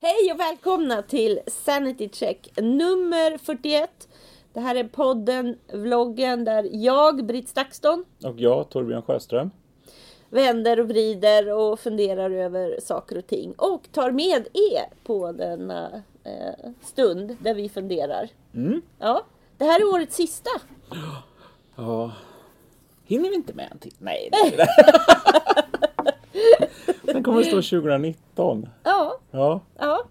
Hej och välkomna till Sanity Check nummer 41. Det här är podden, vloggen där jag, Britt Stakston, Och jag, Torbjörn Sjöström. vänder och vrider och funderar över saker och ting. Och tar med er på denna eh, stund där vi funderar. Mm. Ja, det här är årets sista. Ja. Hinner vi inte med en till? Nej, det är det. Den kommer att stå 2019. Ja, Ja. ja.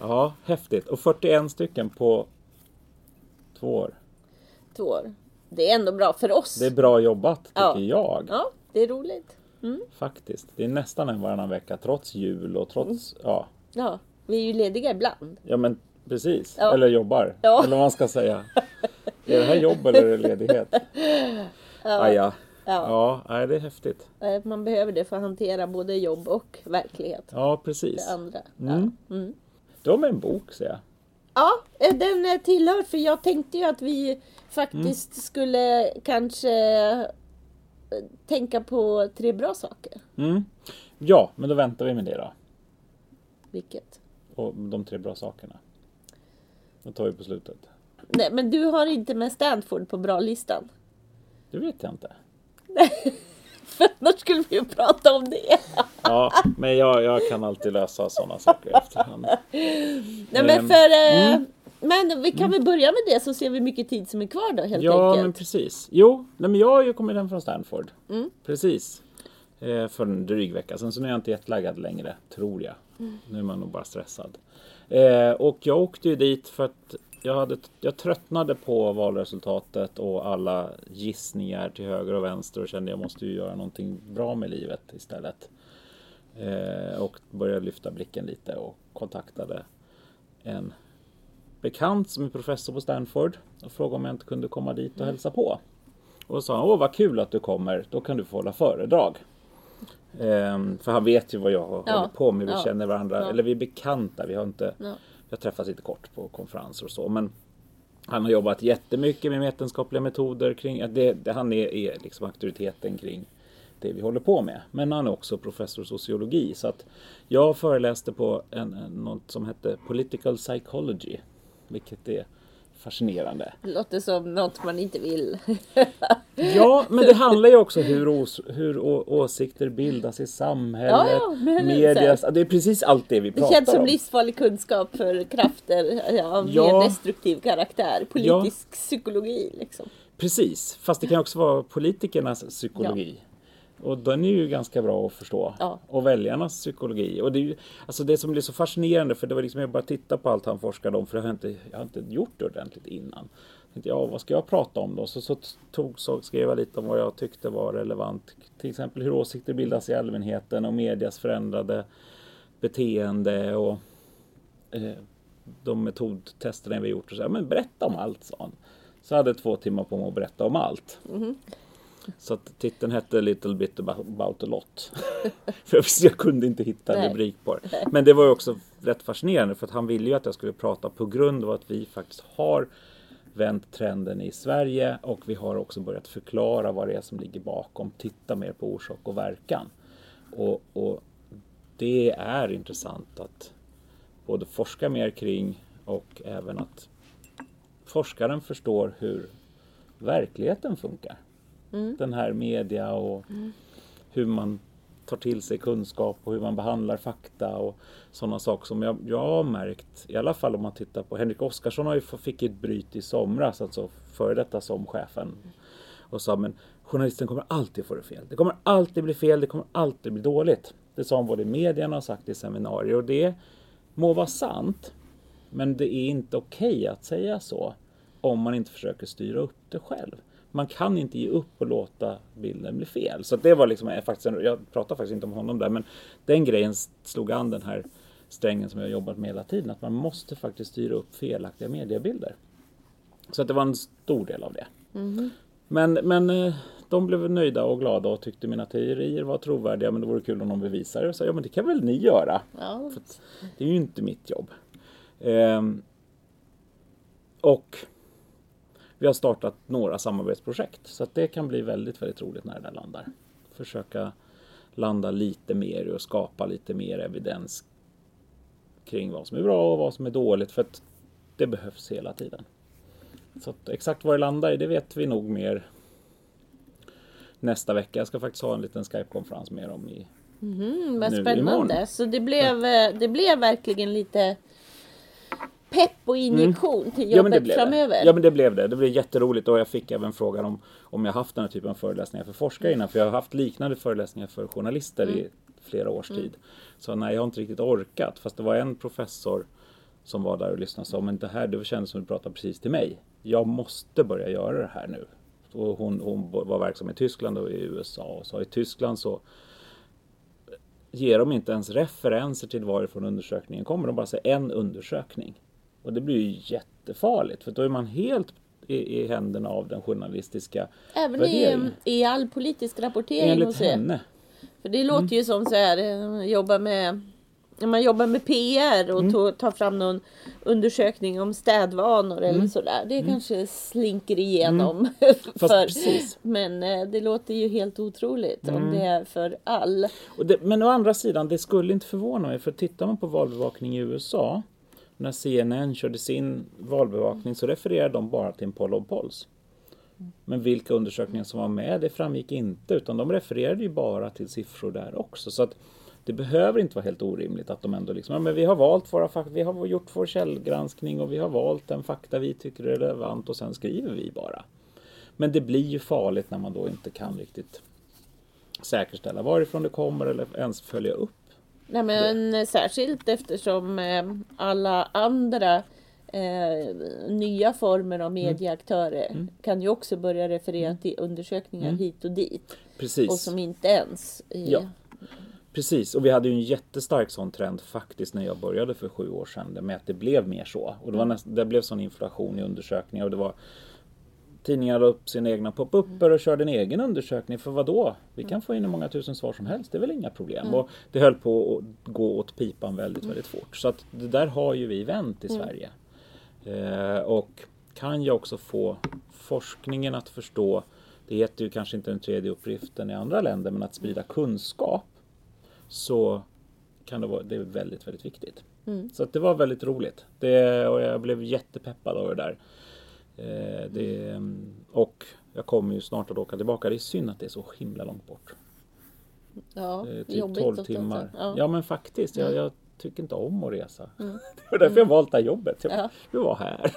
ja, häftigt. Och 41 stycken på två år. Två år. Det är ändå bra för oss. Det är bra jobbat, tycker Ja. jag. Ja, det är roligt. Faktiskt. Det är nästan en varannan vecka, trots jul och trots... Ja, Ja, vi är ju lediga ibland. ja men precis. Ja. Eller jobbar. Ja. Eller vad man ska säga. Är det här jobb eller är det ledighet? Ja. ja. Ja. Ja, det är häftigt. Eh, Man behöver det för att hantera både jobb och verklighet. Ja, Det precis. andra. Mm. Ja. Mm. Du har med en bok, ser jag. ja, eh, den eh, tillhör för jag tänkte ju att vi faktiskt Mm. skulle kanske tänka på tre bra saker. Mm. Ja, men då väntar vi med det då. Vilket? Och de tre bra sakerna. Det tar vi på slutet. Nej, men du har inte med Stanford på bra-listan. Det vet jag inte. För annars skulle vi ju prata om det. Ja, men jag, jag kan alltid lösa sådana saker efterhand. Nej, men Ehm, för... eh, Men vi kan väl börja med det så ser vi mycket tid som är kvar då helt Ja, enkelt. men precis. Jo, nej, men jag har ju kommit hem från Stanford. Mm. Precis. Eh, för en dryg vecka sedan. Så nu är jag inte jetlaggad längre, tror jag. Mm. Nu är man nog bara stressad. Eh, och jag åkte ju dit för att jag, hade, jag tröttnade på valresultatet och alla gissningar till höger och vänster och kände jag måste ju göra någonting bra med livet istället. Eh, och började lyfta blicken lite och kontaktade en bekant som är professor på Stanford och frågade om jag inte kunde komma dit och hälsa på. Och sa han, åh vad kul att du kommer, då kan du få hålla föredrag. Ehm, för han vet ju vad jag har Ja. hållit på med, vi Ja. känner varandra, Ja. eller vi är bekanta, vi har inte Ja. Jag träffas lite kort på konferenser och så. Men han har jobbat jättemycket med vetenskapliga metoder kring, det, det, han är, är liksom auktoriteten kring det vi håller på med. Men han är också professor i sociologi. Så att jag föreläste på en, något som hette Political Psychology. Vilket är fascinerande. Det låter som något man inte vill. Ja, men det handlar ju också hur, ås, hur åsikter bildas i samhället. Ja, ja, medias, det är precis allt det vi Det pratar känns som om. livsfarlig kunskap för krafter ja, av Ja. mer destruktiv karaktär. Politisk psykologi liksom. Precis, fast det kan också vara politikernas psykologi. Och den är ju ganska bra att förstå. Ja. Och väljarnas psykologi. Och det, är ju, alltså det som blir så fascinerande, för det var liksom jag bara titta på allt han forskade om, för det har jag inte, jag har inte gjort det ordentligt innan. Jag tänkte, ja, vad ska jag prata om då? Så, så, tog, så skrev jag lite om vad jag tyckte var relevant. Till exempel hur åsikter bildas i allmänheten och medias förändrade beteende och eh, de metodtesterna vi gjort. Och så, här, men berätta om allt, sa han. Så jag hade två timmar på mig att berätta om allt. Så att titeln hette Little bit about, a lot. för jag, kunde inte hitta en rubrik på det. Men det var ju också rätt fascinerande för att han ville ju att jag skulle prata på grund av att vi faktiskt har vänt trenden i Sverige och vi har också börjat förklara vad det är som ligger bakom. Titta mer på orsak och verkan. Och, och det är intressant att både forska mer kring och även att forskaren förstår hur verkligheten funkar. Den här media och hur man tar till sig kunskap och hur man behandlar fakta och sådana saker som jag, jag har märkt, i alla fall om man tittar på Henrik Oskarsson har ju fick ett bryt i somras, alltså före detta som chefen och sa men journalisten kommer alltid få det fel. Det kommer alltid bli fel, det kommer alltid bli dåligt. Det sa han både i medierna och sagt i seminarier och det må vara sant. Men det är inte okej att säga så om man inte försöker styra upp det själv. Man kan inte ge upp och låta bilden bli fel. Så det var liksom, faktiskt, en- jag pratar faktiskt inte om honom där, men den grejen slog an den här strängen som jag jobbat med hela tiden. Att man måste faktiskt styra upp felaktiga mediebilder. Så att det var en stor del av det. Men, men eh, de blev nöjda och glada och tyckte mina teorier var trovärdiga men det vore kul om de bevisade det. Och sa, ja men det kan väl ni göra? Ja. Det är ju inte mitt jobb. Ehm, och vi har startat några samarbetsprojekt så att det kan bli väldigt, väldigt roligt när det där landar. Försöka landa lite mer och skapa lite mer evidens kring vad som är bra och vad som är dåligt för att det behövs hela tiden. Så att exakt vad det landar i det vet vi nog mer nästa vecka. Jag ska faktiskt ha en liten Skype-konferens med dem i Mm, vad Nu spännande. imorgon. Så det blev, eh, det blev verkligen lite pepp och injektion till Mm. Ja jobbet blev framöver. det. ja men det blev det. Det blev jätteroligt och jag fick även frågan om, om jag haft den här typen av föreläsningar för forskare innan. För jag har haft liknande föreläsningar för journalister Mm. i flera års tid. Så nej, jag har inte riktigt orkat. Fast det var en professor som var där och lyssnade och sa men det här det kändes som att du pratade precis till mig. Jag måste börja göra det här nu. Och hon, hon var verksam i Tyskland och i USA och sa i Tyskland så ger de inte ens referenser till varifrån undersökningen kommer. De bara säger en undersökning. Och det blir ju jättefarligt för då är man helt i, i händerna av den journalistiska Även i, i all politisk rapportering Enligt hos er. henne. För det låter ju som så här, eh, man jobbar med när man jobbar med PR och Mm. tar fram någon undersökning om städvanor eller sådär. Det kanske slinker igenom. Mm. För. Men eh, det låter ju helt otroligt om det är för all. Det, men å andra sidan, det skulle inte förvåna mig för tittar man på valbevakning i USA när CNN körde sin valbevakning så refererade de bara till en poll of polls. Men vilka undersökningar som var med det framgick inte utan de refererade ju bara till siffror där också. Så att det behöver inte vara helt orimligt att de ändå liksom, ja, men vi har valt våra fakta, vi har gjort vår källgranskning och vi har valt den fakta vi tycker är relevant och sen skriver vi bara. Men det blir ju farligt när man då inte kan riktigt säkerställa varifrån det kommer eller ens följa upp. Nej, men särskilt eftersom eh, alla andra eh, nya former Mm. av medieaktörer kan ju också börja referera till undersökningar hit och dit. Precis. Och som inte ens i, Ja. Precis, och vi hade ju en jättestark sån trend faktiskt när jag började för sju år sedan med att det blev mer så. Och det, var näst, det blev sån inflation i undersökningar och det var Tidningar la upp sina egna pop-upper och körde en egen undersökning. För vad då? Vi kan få in hur många tusen svar som helst. Det är väl inga problem. Och det höll på att gå åt pipan väldigt, väldigt fort. Så att det där har ju vi vänt i Sverige. Eh, och kan jag också få forskningen att förstå det heter ju kanske inte den tredje uppgiften i andra länder, men att sprida kunskap så kan det vara det är väldigt, väldigt viktigt. Så att det var väldigt roligt. Det, och jag blev jättepeppad av det där. Eh, det, och jag kommer ju snart att åka tillbaka. Det är synd att det är så himla långt bort. ja, Eh, typ jobbigt 12 åt det timmar. Ja. Ja. men faktiskt. Jag, jag tycker inte om att resa. Det var därför jag valt det här jobbet. Jag Ja. vill vara här.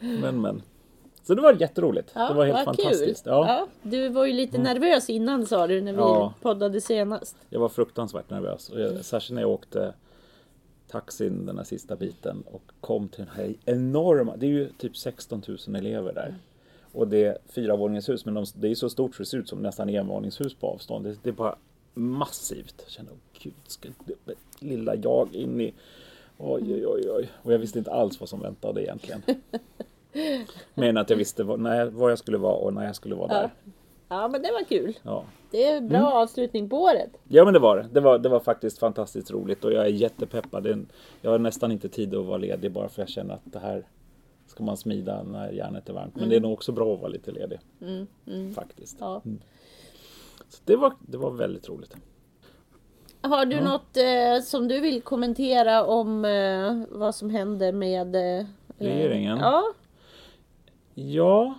men men. Så det var jätteroligt. Ja, det var helt fantastiskt. Ja, Ja, du var ju lite nervös innan sa du när vi Ja. poddade senast. Jag var fruktansvärt nervös. Och jag, särskilt när jag åkte taxin den här sista biten och kom till den här enorma, det är ju typ 16 000 elever där. Och det är fyravåningshus, men de, det är så stort så det ser ut som nästan envåningshus på avstånd. Det, det är bara massivt. Jag kände, oh, gud, ska det, lilla jag in i... Oj, oj, oj, oj. Och jag visste inte alls vad som väntade egentligen. Men att jag visste vad, när var jag skulle vara och när jag skulle vara där. Ja, men det var kul. Ja. Det är en bra Mm. avslutning på året. Ja men det var det. Det var, det var faktiskt fantastiskt roligt och jag är jättepeppad. Det är en- Jag har nästan inte tid att vara ledig bara för jag känner att det här ska man smida när järnet är varmt. Men det är nog också bra att vara lite ledig. Faktiskt. Ja. Så det, var, det var väldigt roligt. Har du något eh, som du vill kommentera om eh, vad som händer med eh, Regeringen? Ja, Ja,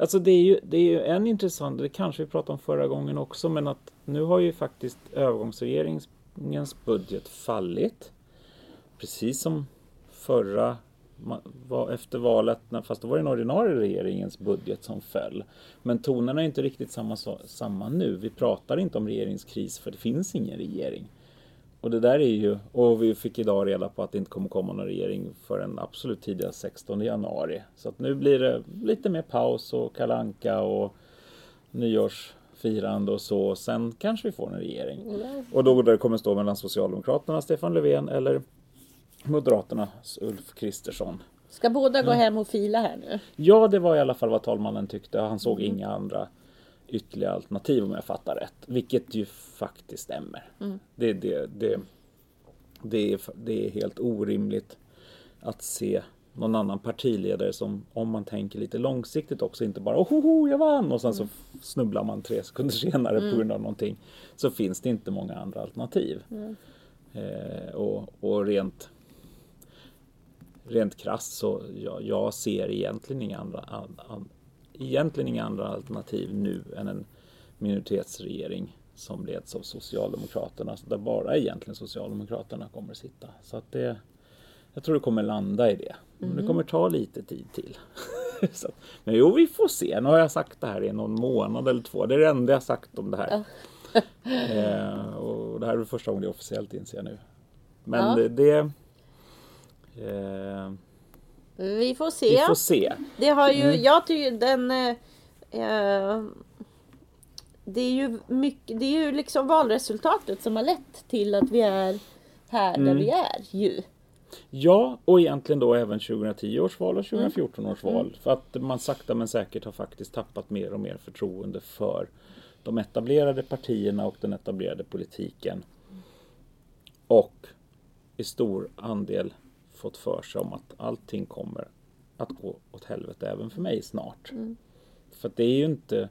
alltså det är ju, det är ju en intressant, det kanske vi pratade om förra gången också, men att nu har ju faktiskt övergångsregeringens budget fallit. Precis som förra, var efter valet, fast då var det den ordinarie regeringens budget som föll. Men tonerna är inte riktigt samma, samma nu. Vi pratar inte om regeringskris för det finns ingen regering. Och det där är ju, och vi fick idag reda på att det inte kommer komma någon regering förrän absolut tidigast 16 januari. Så att nu blir det lite mer paus och kalanka och nyårsfirande och så. Sen kanske vi får en regering. Och då det kommer stå mellan Socialdemokraterna, Stefan Löfven eller Moderaternas Ulf Kristersson. ska båda gå hem och fila här nu? Ja, det var i alla fall vad talmannen tyckte. Han såg inga andra ytterligare alternativ om jag fattar rätt. Vilket ju faktiskt stämmer. Det, det, det, det, är, det är helt orimligt att se någon annan partiledare som, om man tänker lite långsiktigt också, inte bara ohoho, jag vann och sen så snubblar man tre sekunder senare på grund av någonting. Så finns det inte många andra alternativ. Eh, och, och rent rent krasst så jag, jag ser egentligen inga andra an, an, egentligen inga andra alternativ nu än en minoritetsregering som leds av Socialdemokraterna. Där bara egentligen Socialdemokraterna kommer att sitta. Så att det, jag tror det kommer landa i det. Men det kommer ta lite tid till. så, men jo, vi får se. Nu har jag sagt det här i någon månad eller två. Det är det enda jag sagt om det här. eh, och det här är första gången det är officiellt inser jag nu. Men Ja. det... det eh, Vi får se. vi får se. Det har ju, Mm. jag tycker den... Eh, eh, det är ju mycket, det är ju liksom valresultatet som har lett till att vi är här Mm. där vi är ju. Ja, och egentligen då även 2010 års val och 2014 års val. För att man sakta men säkert har faktiskt tappat mer och mer förtroende för de etablerade partierna och den etablerade politiken. Och i stor andel fått för sig om att allting kommer att gå åt helvete även för mig snart. För att det är ju inte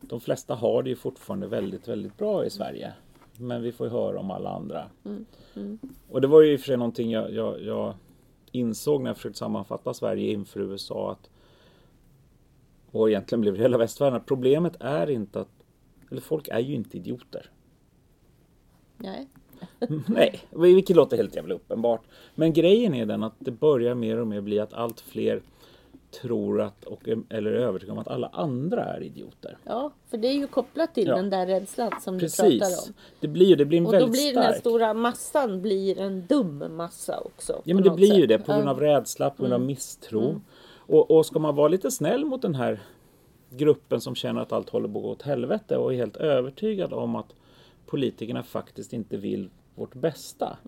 de flesta har det ju fortfarande väldigt, väldigt bra i Sverige. Men vi får ju höra om alla andra. Och det var ju i och för sig någonting jag, jag, jag insåg när jag försökte sammanfatta Sverige inför USA. Att, och egentligen blev det hela västvärlden. Problemet är inte att, eller folk är ju inte idioter. Nej. Nej, vilket låter helt jävla uppenbart. Men grejen är den att det börjar mer och mer bli att allt fler tror att, och, eller är övertygade om att alla andra är idioter. Ja, för det är ju kopplat till Ja. den där rädslan som du pratar Precis. om. Det blir ju det blir en Och då väldigt blir den här stark. stora massan blir en dum massa också. Ja men det blir ju sätt. det på grund av rädsla, på grund av misstro. Och, och ska man vara lite snäll mot den här gruppen som känner att allt håller på att gå åt helvete och är helt övertygad om att politikerna faktiskt inte vill vårt bästa.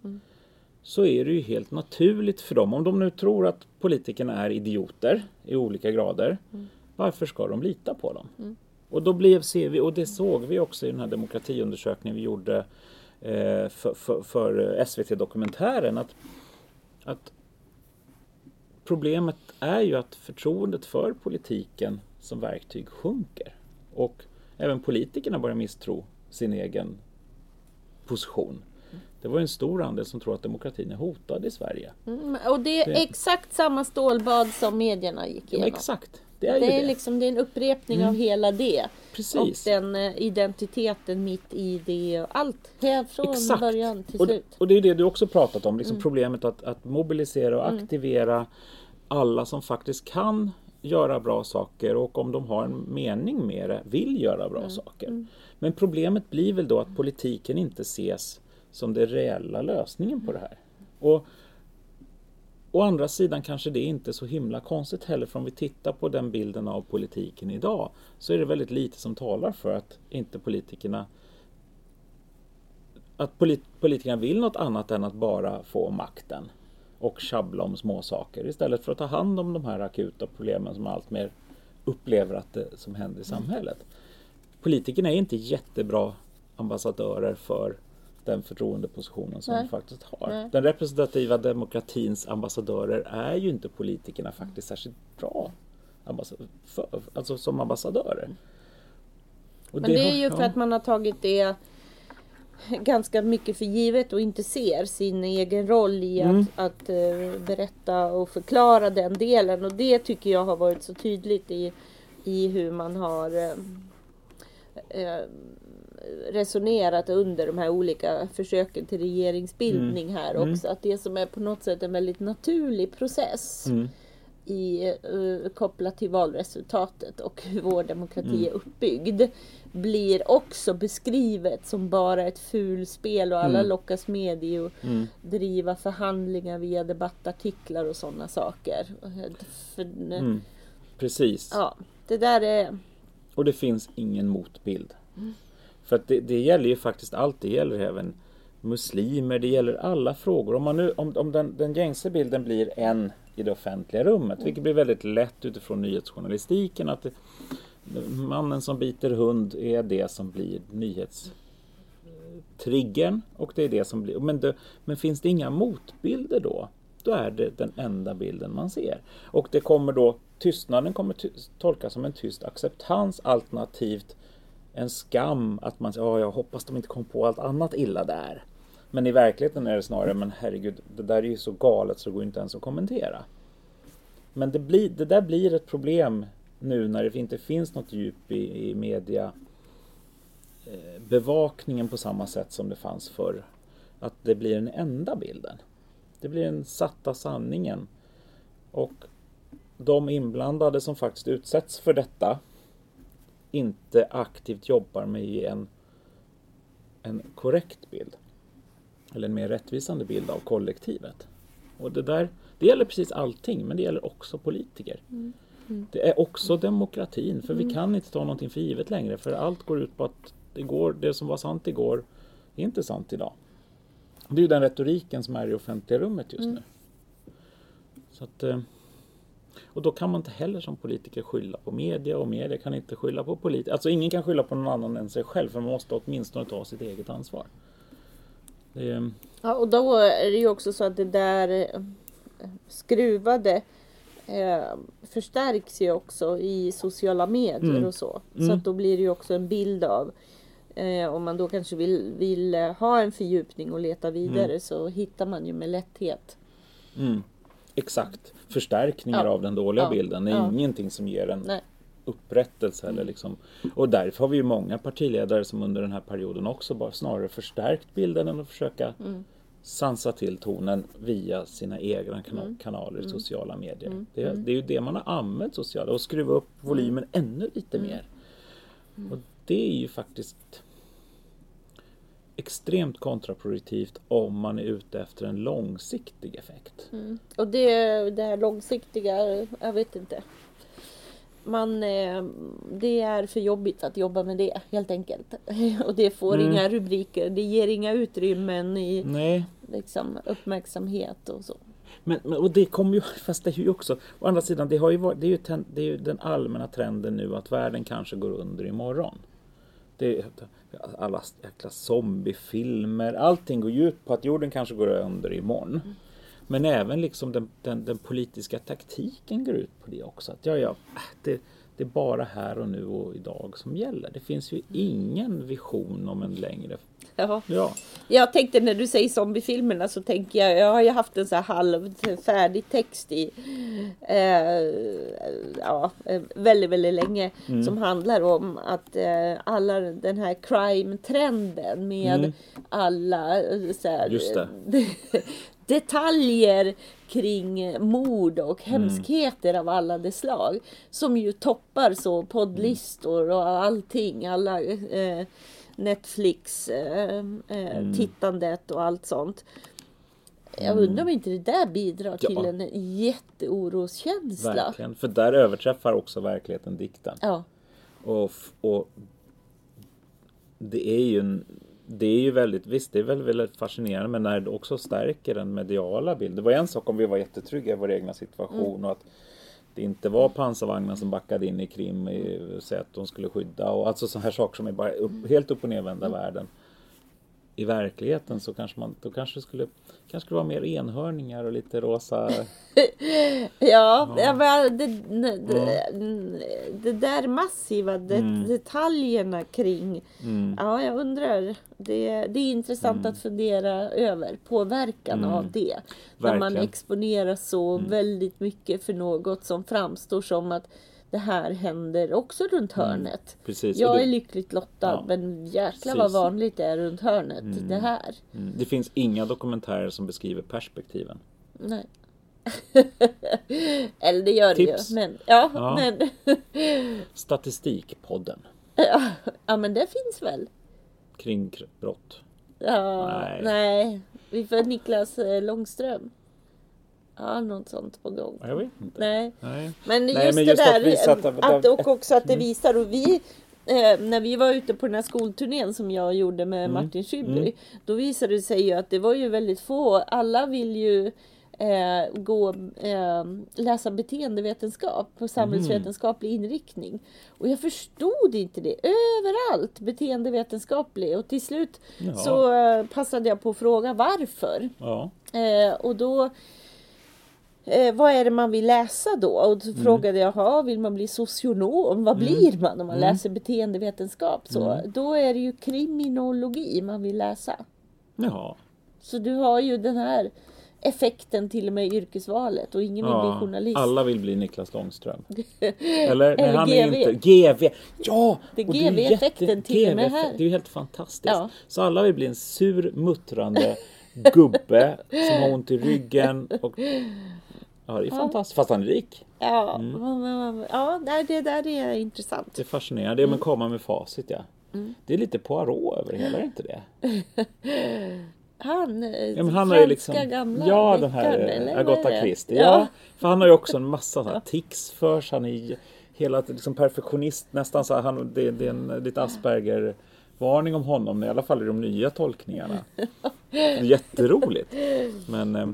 Så är det ju helt naturligt för dem. Om de nu tror att politikerna är idioter i olika grader. Varför ska de lita på dem? Och då blev, ser vi, och det såg vi också i den här demokratiundersökningen vi gjorde eh, för, för, för SVT-dokumentären. Att, att problemet är ju att förtroendet för politiken som verktyg sjunker. Och även politikerna börjar misstro sin egen position. Det var en stor andel som tror att demokratin är hotad i Sverige. Mm, och det är Det- exakt samma stålbad som medierna gick Ja, igenom. exakt, det är det det. är liksom det är en upprepning av hela det. Precis. Och den eh, identiteten mitt i det och allt. Från Exakt. början till och, slut. och det är det du också pratat om, liksom problemet att, att mobilisera och aktivera alla som faktiskt kan göra bra saker och om de har en mening med det vill göra bra saker. Men problemet blir väl då att politiken inte ses som den reella lösningen på det här. Och Å andra sidan kanske det inte är så himla konstigt heller för om vi tittar på den bilden av politiken idag så är det väldigt lite som talar för att inte politikerna att polit, politikerna vill något annat än att bara få makten och tjabbla om små saker istället för att ta hand om de här akuta problemen som allt mer upplever att det som händer i samhället. Politikerna är inte jättebra ambassadörer för den förtroendepositionen som Nej. de faktiskt har. Nej. Den representativa demokratins ambassadörer är ju inte politikerna faktiskt särskilt bra för, alltså som ambassadörer. Och Men det är har- ju för ja. att man har tagit det ganska mycket för givet och inte ser sin egen roll i Mm. att, att eh, berätta och förklara den delen. Och det tycker jag har varit så tydligt i, i hur man har eh, resonerat under de här olika försöken till regeringsbildning här Mm. också. Att det som är på något sätt en väldigt naturlig process Mm. I, eh, kopplat till valresultatet och hur vår demokrati Mm. är uppbyggd blir också beskrivet som bara ett fulspel och alla Mm. lockas med i att Mm. driva förhandlingar via debattartiklar och sådana saker. För, Mm. Precis. ja, det där är... Och det finns ingen motbild. För att det, det gäller ju faktiskt allt. Det gäller även muslimer. Det gäller alla frågor. Om, man nu, om, om den, den gängse bilden blir en i det offentliga rummet. Vilket blir väldigt lätt utifrån nyhetsjournalistiken. Att det, mannen som biter hund är det som blir nyhetstriggern. Och det är det som blir... Men, det, men finns det inga motbilder då? Då är det den enda bilden man ser. Och det kommer då Tystnaden kommer ty- tolkas som en tyst acceptans alternativt en skam att man säger "Ja, jag hoppas de inte kom på allt annat illa där. Men i verkligheten är det snarare, men herregud, det där är ju så galet så det går inte ens att kommentera. Men det, blir, det där blir ett problem nu när det inte finns något djup i, i media eh, bevakningen på samma sätt som det fanns förr. Att det blir den enda bilden. Det blir den satta sanningen. Och de inblandade som faktiskt utsätts för detta inte aktivt jobbar med en, en korrekt bild. Eller en mer rättvisande bild av kollektivet. Och det där, det gäller precis allting, men det gäller också politiker. Mm. Mm. Det är också demokratin, för mm. vi kan inte ta någonting för givet längre. För allt går ut på att det, går, det som var sant igår är inte sant idag. Det är ju den retoriken som är i offentliga rummet just mm. nu. Så att, eh, och då kan man inte heller som politiker skylla på media och media kan inte skylla på politiker. Alltså ingen kan skylla på någon annan än sig själv för man måste åtminstone ta sitt eget ansvar. Det... Ja och då är det ju också så att det där eh, skruvade eh, förstärks ju också i sociala medier mm. och så. Så mm. att då blir det ju också en bild av eh, om man då kanske vill, vill ha en fördjupning och leta vidare mm. så hittar man ju med lätthet. Mm. Exakt. Förstärkningar ja. av den dåliga ja. bilden. Är ja. ingenting som ger en Nej. Upprättelse. Eller liksom. Och därför har vi ju många partiledare som under den här perioden också bara snarare förstärkt bilden än att försöka mm. sansa till tonen via sina egna kana mm. kanaler i mm. sociala medier. Mm. Det, mm. det, är ju det man har använt sociala och skruva upp volymen ännu lite mer. Och det är ju faktiskt extremt kontraproduktivt om man är ute efter en långsiktig effekt. Mm. Och det, det här långsiktiga, jag vet inte. Man, eh, det är för jobbigt att jobba med det helt enkelt. Och det får mm. inga rubriker, det ger inga utrymmen i Nej. Liksom, uppmärksamhet och så. Men, men, och det kommer ju, fast det är ju också, å andra sidan, det, har ju varit, det, är ju ten, det är ju den allmänna trenden nu att världen kanske går under imorgon. Det, alla jäkla zombiefilmer, allting går ju ut på att jorden kanske går under imorgon. Mm. Men även liksom den, den, den, politiska taktiken går ut på det också. Att ja, ja, det, det är bara här och nu och idag som gäller. Det finns ju ingen vision om en längre Jaha. Ja. Jag tänkte när du säger zombiefilmerna så tänker jag, jag har ju haft en så här halvfärdig text i eh, ja, väldigt, väldigt länge mm. som handlar om att eh, alla den här crime-trenden med mm. alla så här, detaljer kring mord och mm. hemskheter mm. av alla de slag. Som ju toppar så poddlistor och allting. Alla eh, Netflix eh, eh, mm. tittandet och allt sånt. Jag mm. undrar om inte det där bidrar till ja. en jätteoroskänsla. Verkligen, för där överträffar också verkligheten dikten. Ja. Och, och det är ju en, det är ju väldigt, visst det är väldigt, väldigt fascinerande men när det också stärker den mediala bilden. Det var en sak om vi var jättetrygga i vår egna situation mm. och att det inte var pansarvagnar som backade in i Krim i att de skulle skydda och alltså sådana här saker som är bara upp, helt upp och nervända mm. världen. I verkligheten så kanske man då kanske skulle kanske skulle vara mer enhörningar och lite rosa. ja, ja. Men det, det, det, där massiva det, mm. detaljerna kring. Mm. Ja, jag undrar. Det, det är intressant mm. att fundera över påverkan av mm. det. Verkligen. När man exponerar så mm. väldigt mycket för något som framstår som att det här händer också runt mm, hörnet. Precis. Jag det, är lyckligt lottad ja, men jäklar vad vanligt det är runt hörnet mm, det här. Mm. Det finns inga dokumentärer som beskriver perspektiven. Nej. Eller det gör Tips. det ju. Men, ja, ja. Men Statistikpodden. Ja, ja men det finns väl. Kring brott. Ja, nej. nej. Vi får Niklas eh, Långström. Ja, något sånt på gång. Jag vet inte. Nej. Nej. Men just, Nej, men just det där, att, att, att, och också att det mm. visar. Och vi, eh, när vi var ute på den här skolturnén som jag gjorde med mm. Martin Schibbly. Mm. Då visade det sig ju att det var ju väldigt få. Alla vill ju eh, gå, eh, läsa beteendevetenskap på samhällsvetenskaplig mm. inriktning. Och jag förstod inte det. Överallt beteendevetenskaplig. Och till slut ja. så eh, passade jag på att fråga varför. Ja. Eh, och då Eh, vad är det man vill läsa då? Och då mm. frågade jag, vill man bli socionom? Vad mm. blir man om man mm. läser beteendevetenskap? Så, mm. Då är det ju kriminologi man vill läsa. Ja. Så du har ju den här effekten till och med i yrkesvalet och ingen vill bli journalist. alla vill bli Niklas Långström. Eller, nej, han är inte. GV! Ja! Det är GV-effekten till och med här. Det är ju helt fantastiskt. Ja. Så alla vill bli en sur, muttrande gubbe som har ont i ryggen. Och... Ja, det är fantastiskt. Fast han är rik. Ja, Mm. ja det där är intressant. Det är fascinerande. Det är med att komma med facit ja. Mm. Det är lite Poirot över hela, är det inte det? Han, eh, Ja, han har ju liksom, gamla ja, den här eh, eller Agatha det? Christie. Ja. Ja. för han har ju också en massa ja. tics för sig. Han är hela liksom perfektionist nästan så här, han, det, det är en lite Asperger varning om honom, i alla fall i de nya tolkningarna. Jätteroligt. Men eh,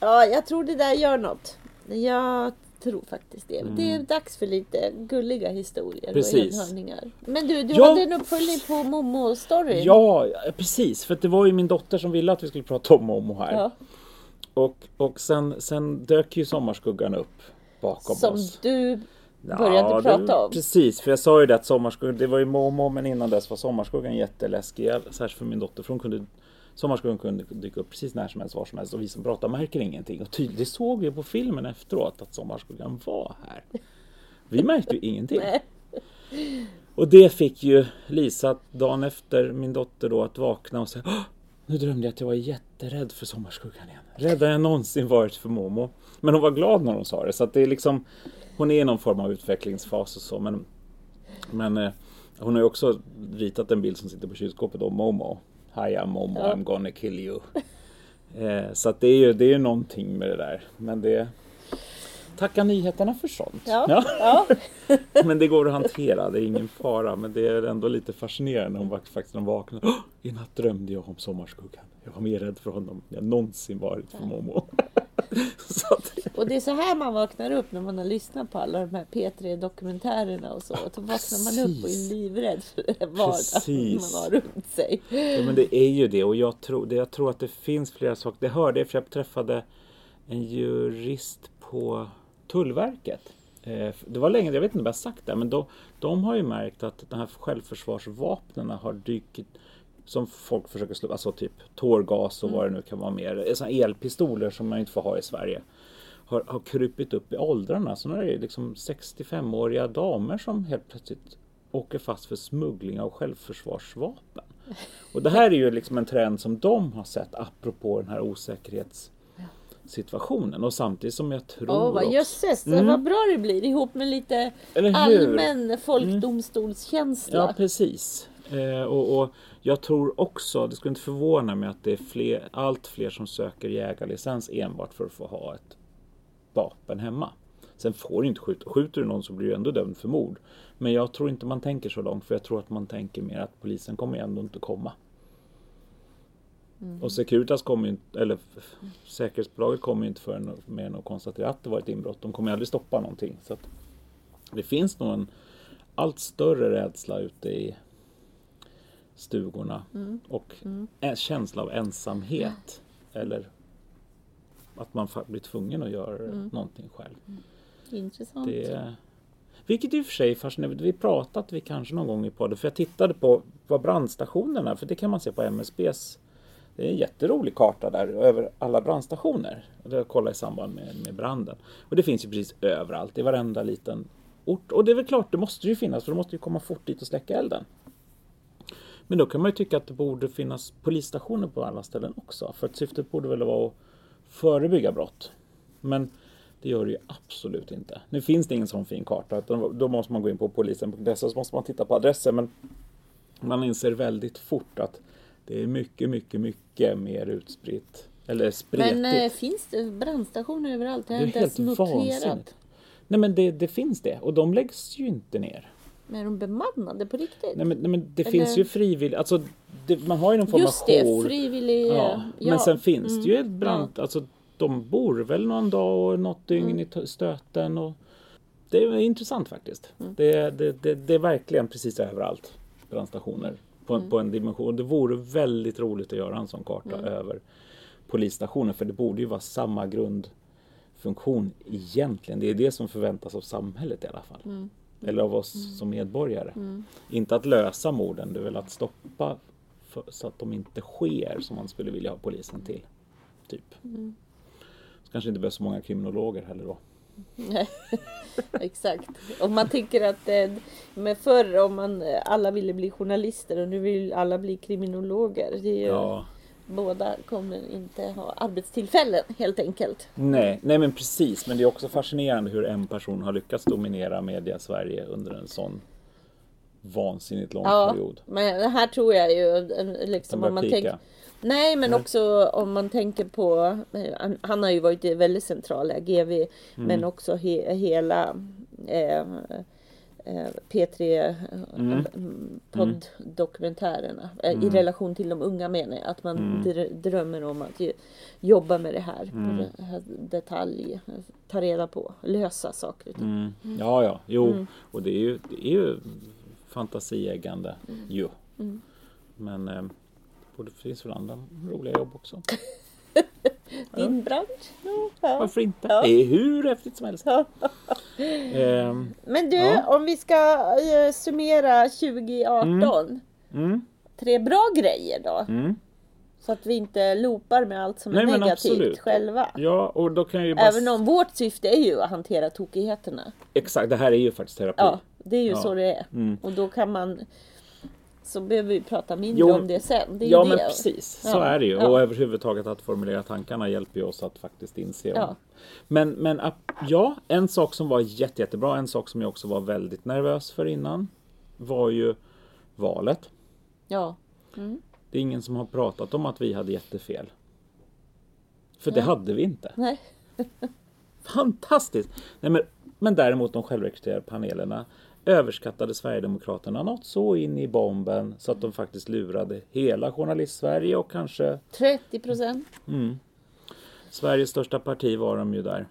ja, jag tror det där gör något. Jag tror faktiskt det. Det är dags för lite gulliga historier Mm. Precis. och enhörningar. Men du, du Ja. hade en uppföljning på Momo-storyn. ja, precis. För det var ju min dotter som ville att vi skulle prata om Momo här. Ja, Och, och sen, sen dök ju Sommarskuggan upp bakom Som oss. du började det- prata om. Precis, för jag sa ju det att Sommarskuggan, det var ju Momo men innan dess var Sommarskuggan jätteläskig. Särskilt för min dotter för hon kunde Sommarskuggan kunde dyka upp precis när som helst, var som helst och vi som pratar märker ingenting. Och tydligt, det såg vi på filmen efteråt att Sommarskuggan var här. Vi märkte ju ingenting. Och det fick ju Lisa dagen efter min dotter då att vakna och säga "Åh, Nu drömde jag att jag var jätterädd för Sommarskuggan igen. Räddare än jag någonsin varit för Momo. Men hon var glad när hon sa det så att det är liksom Hon är i någon form av utvecklingsfas och så men Men eh, Hon har ju också ritat en bild som sitter på kylskåpet om Momo. Hi I'm Momo, Ja. I'm gonna kill you. Eh, så att det är ju det är någonting med det där. Men det Tacka nyheterna för sånt. Ja. Ja. Men det går att hantera, det är ingen fara. Men det är ändå lite fascinerande. Var faktiskt när. "Åh, I natt drömde jag om Sommarskuggan. Jag var mer rädd för honom än jag någonsin varit för Momo. att, Och det är så här man vaknar upp när man har lyssnat på alla de här P3 dokumentärerna och så. Då vaknar man upp och är livrädd för den vardag man har runt sig. ja, men det är ju det och jag tror, det, jag tror att det finns flera saker. Det hörde jag för jag träffade en jurist på Tullverket. Eh, det var länge, jag vet inte om jag har sagt det, men de, de har ju märkt att de här självförsvarsvapnen har dykt som folk försöker slå, alltså typ tårgas och vad det nu kan vara mer. Eh, såna elpistoler som man inte får ha i Sverige. Har, har krupit upp i åldrarna. Så nu är det liksom 65-åriga damer som helt plötsligt åker fast för smuggling av självförsvarsvapen. Och det här är ju liksom en trend som de har sett apropå den här osäkerhets osäkerhetssituationen. Och samtidigt som jag tror Åh, vad jösses, Mm. vad bra det blir ihop med lite allmän folkdomstolskänsla. Ja, precis. Eh, och, och jag tror också, det skulle inte förvåna mig att det är fler, allt fler som söker jägarlicens enbart för att få ha ett vapen hemma. Sen får du inte skjuta. Skjuter du någon så blir du ändå dömd för mord. Men jag tror inte man tänker så långt för jag tror att man tänker mer att polisen kommer ändå inte komma. Och Securitas kommer ju inte, eller säkerhetsbolaget kommer ju inte förrän mer än att konstatera att det var ett inbrott. De kommer aldrig stoppa någonting. Så det finns nog en allt större rädsla ute i stugorna och en känsla av ensamhet eller att man blir tvungen att göra någonting själv. Intressant. Det, vilket i och för sig är fascinerande. Vi pratat vi kanske någon gång i podden för jag tittade på vad brandstationerna, för det kan man se på MSBs det är en jätterolig karta där över alla brandstationer. Det jag kollade i samband med, med branden. Och det finns ju precis överallt, i varenda liten ort. Och det är väl klart, det måste ju finnas för de måste ju komma fort dit och släcka elden. Men då kan man ju tycka att det borde finnas polisstationer på alla ställen också. För att syftet borde väl vara att förebygga brott. Men det gör det ju absolut inte. Nu finns det ingen sån fin karta. Utan då måste man gå in på polisen.se och så måste man titta på adresser. Men man inser väldigt fort att det är mycket, mycket, mycket mer utspritt. Eller spretigt. Men eh, finns det brandstationer överallt? Jag har det är inte ens helt noterat. vansinnigt. Nej men det, det finns det. Och de läggs ju inte ner. Men är de bemannade på riktigt? Nej men, nej, men det Eller- finns ju frivilligt. Alltså, det, man har ju någon form Just av det, jour. frivillig... Ja, men sen finns det ju ett brand, Mm. Ja. alltså de bor väl någon dag och något dygn Mm. i stöten och det är intressant faktiskt. Mm. Det, det, det, det är verkligen precis överallt brandstationer på, Mm. en- på en dimension. Det vore väldigt roligt att göra en sån karta Mm. över polisstationer för det borde ju vara samma grundfunktion egentligen. Det är det som förväntas av samhället i alla fall. Mm. Eller av oss som medborgare. Inte att lösa morden, det är väl att stoppa för, så att de inte sker som man skulle vilja ha polisen till. Typ. Så kanske inte behövs så många kriminologer heller då. Nej, Exakt. Om man tänker att eh, med förr om man alla ville bli journalister och nu vill alla bli kriminologer. Det är Ja. Båda kommer inte ha arbetstillfällen helt enkelt. Nej, nej men precis. Men det är också fascinerande hur en person har lyckats dominera media Sverige under en sån vansinnigt lång Ja, period. men här tror jag ju eh, liksom Som om man tänker. Nej men Nej. också om man tänker på eh, han, han har ju varit väldigt central i GV Mm. men också he, hela eh, eh, P3 Mm. mm. podddokumentärerna eh, i relation till de unga menar jag. Att man Mm. dr- drömmer om att jobba med det här Mm. på det här detalj, ta reda på, lösa saker ting. Mm. Ja, ja, jo. Mm. Och det är ju, det är ju fantasieggande ju. Mm. Men eh, det finns väl andra roliga jobb också. Din bransch? Ja, ja. Varför inte? Ja. Det är hur häftigt som helst. Ehm, Men du, Ja. om vi ska eh, summera 2018. mm, Tre bra grejer då. mm. Så att vi inte loopar med allt som Nej, är negativt absolut. själva. Ja, och då kan jag ju bara... Även om vårt syfte är ju att hantera tokigheterna. Exakt, det här är ju faktiskt terapi. Ja, det är ju Ja. så det är. Mm. Och då kan man så behöver vi prata mindre Jo, om det sen. Det är Ja ju men det. precis, så Ja, är det ju. ja. Och överhuvudtaget att formulera tankarna hjälper ju oss att faktiskt inse. om- Ja. Men, men ja, en sak som var jätte, jättebra, en sak som jag också var väldigt nervös för innan var ju valet. Ja. Det är ingen som har pratat om att vi hade jättefel. För det hade vi inte. Nej. Fantastiskt! Nej, men, men däremot de självrekryterade panelerna överskattade Sverigedemokraterna något så in i bomben så att de faktiskt lurade hela journalist-Sverige och kanske 30 procent. Sveriges största parti var de ju där.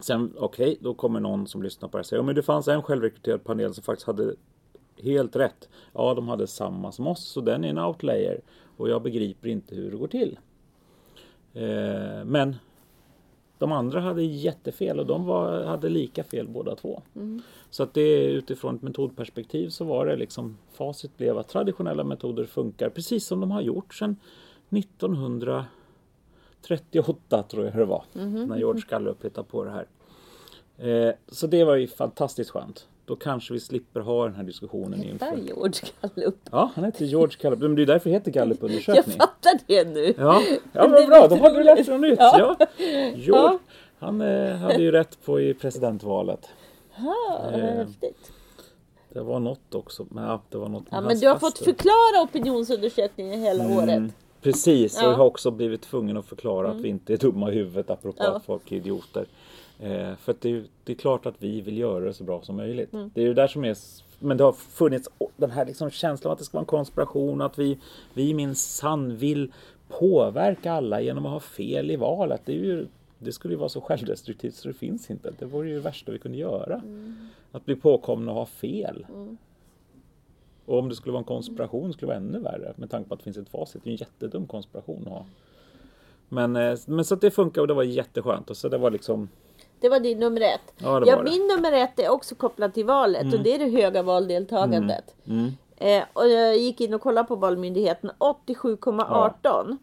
Sen, okej, då kommer någon som lyssnar på det och säger, ja men det fanns en självrekryterad panel som faktiskt hade helt rätt. Ja, de hade samma som oss, så den är en outlayer. Och jag begriper inte hur det går till. Eh, men de andra hade jättefel och de var, hade lika fel båda två. Så att det utifrån ett metodperspektiv så var det liksom facit blev att traditionella metoder funkar precis som de har gjort sedan 1938 tror jag det var. När George Gallup hittade på det här. Eh, så det var ju fantastiskt skönt. Då kanske vi slipper ha den här diskussionen inför. George Gallup. Ja, han heter George Gallup. Men det är därför det heter Jag Gallup-undersökning. fattar det nu. Ja, ja vad bra. Då har du lärt dig något nytt. Ja. Ja. George, han eh, hade ju rätt på i presidentvalet. Ja, Eh, häftigt. Det var något också. Men, ja, det var något Ja, men du har fått förklara opinionsundersökningen hela Mm, året. Precis, och Ja. jag har också blivit tvungen att förklara att vi inte är dumma i huvudet apropå Ja. att folk är idioter. Eh, för att det, är- det är klart att vi vill göra det så bra som möjligt. Mm. Det är ju där som är men det har funnits den här liksom känslan av att det ska vara en konspiration att vi, vi minsann vill påverka alla genom att ha fel i valet. Det, är ju, det skulle ju vara så självdestruktivt så det finns inte. Det vore ju det värsta vi kunde göra. Mm. Att bli påkomna och ha fel. Och om det skulle vara en konspiration skulle det vara ännu värre med tanke på att det finns ett facit. Det är en jättedum konspiration att ha. Men, eh, men så att det funkar och det var jätteskönt. Och så det var liksom, Det var din nummer ett. ja det Ja, min nummer ett är också kopplat till valet och det är det höga valdeltagandet. Mm. Eh, och jag gick in och kollade på Valmyndigheten, 87,18.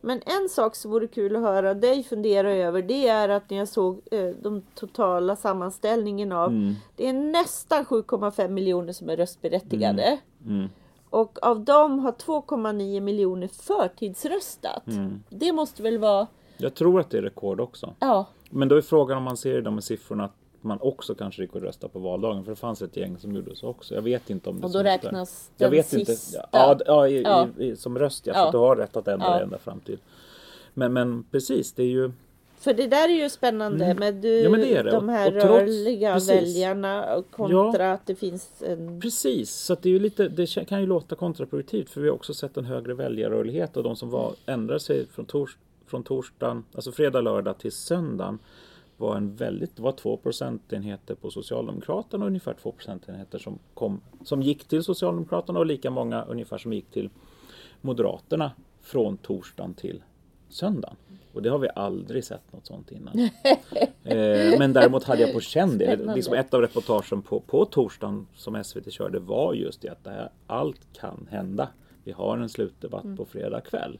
Men en sak som vore kul att höra dig fundera över det är att när jag såg eh, de totala sammanställningen av Mm. det är nästan 7,5 miljoner som är röstberättigade. Mm. Och av dem har 2,9 miljoner förtidsröstat. Mm. Det måste väl vara, Jag tror att det är rekord också. ja, Men då är frågan om man ser de här siffrorna att man också kanske gick och röstade på valdagen. För det fanns ett gäng som gjorde så också. Jag vet inte om det och då där. räknas Jag den vet sista. inte. Ja, ja, i, Ja. I, som röst ja. Ja. du har rätt att ändra Ja. ända fram till. Men, men precis, det är ju För det där är ju spännande med du, Mm. Ja, men det är det. de här Och trots- rörliga precis. väljarna och kontra att det finns en... Precis, så det, är ju lite, det kan ju låta kontraproduktivt för vi har också sett en högre väljarrörlighet och de som var, ändrar sig från, tors, från torsdagen, alltså fredag, lördag till söndagen var en väldigt, var två procentenheter på Socialdemokraterna och ungefär två procentenheter som, kom, som gick till Socialdemokraterna och lika många ungefär som gick till Moderaterna från torsdagen till söndagen. Och det har vi aldrig sett något sånt innan. eh, men däremot hade jag på känn det. Liksom ett av reportagen på, på torsdagen som SVT körde var just det att det här, allt kan hända. vi har en slutdebatt på fredag kväll.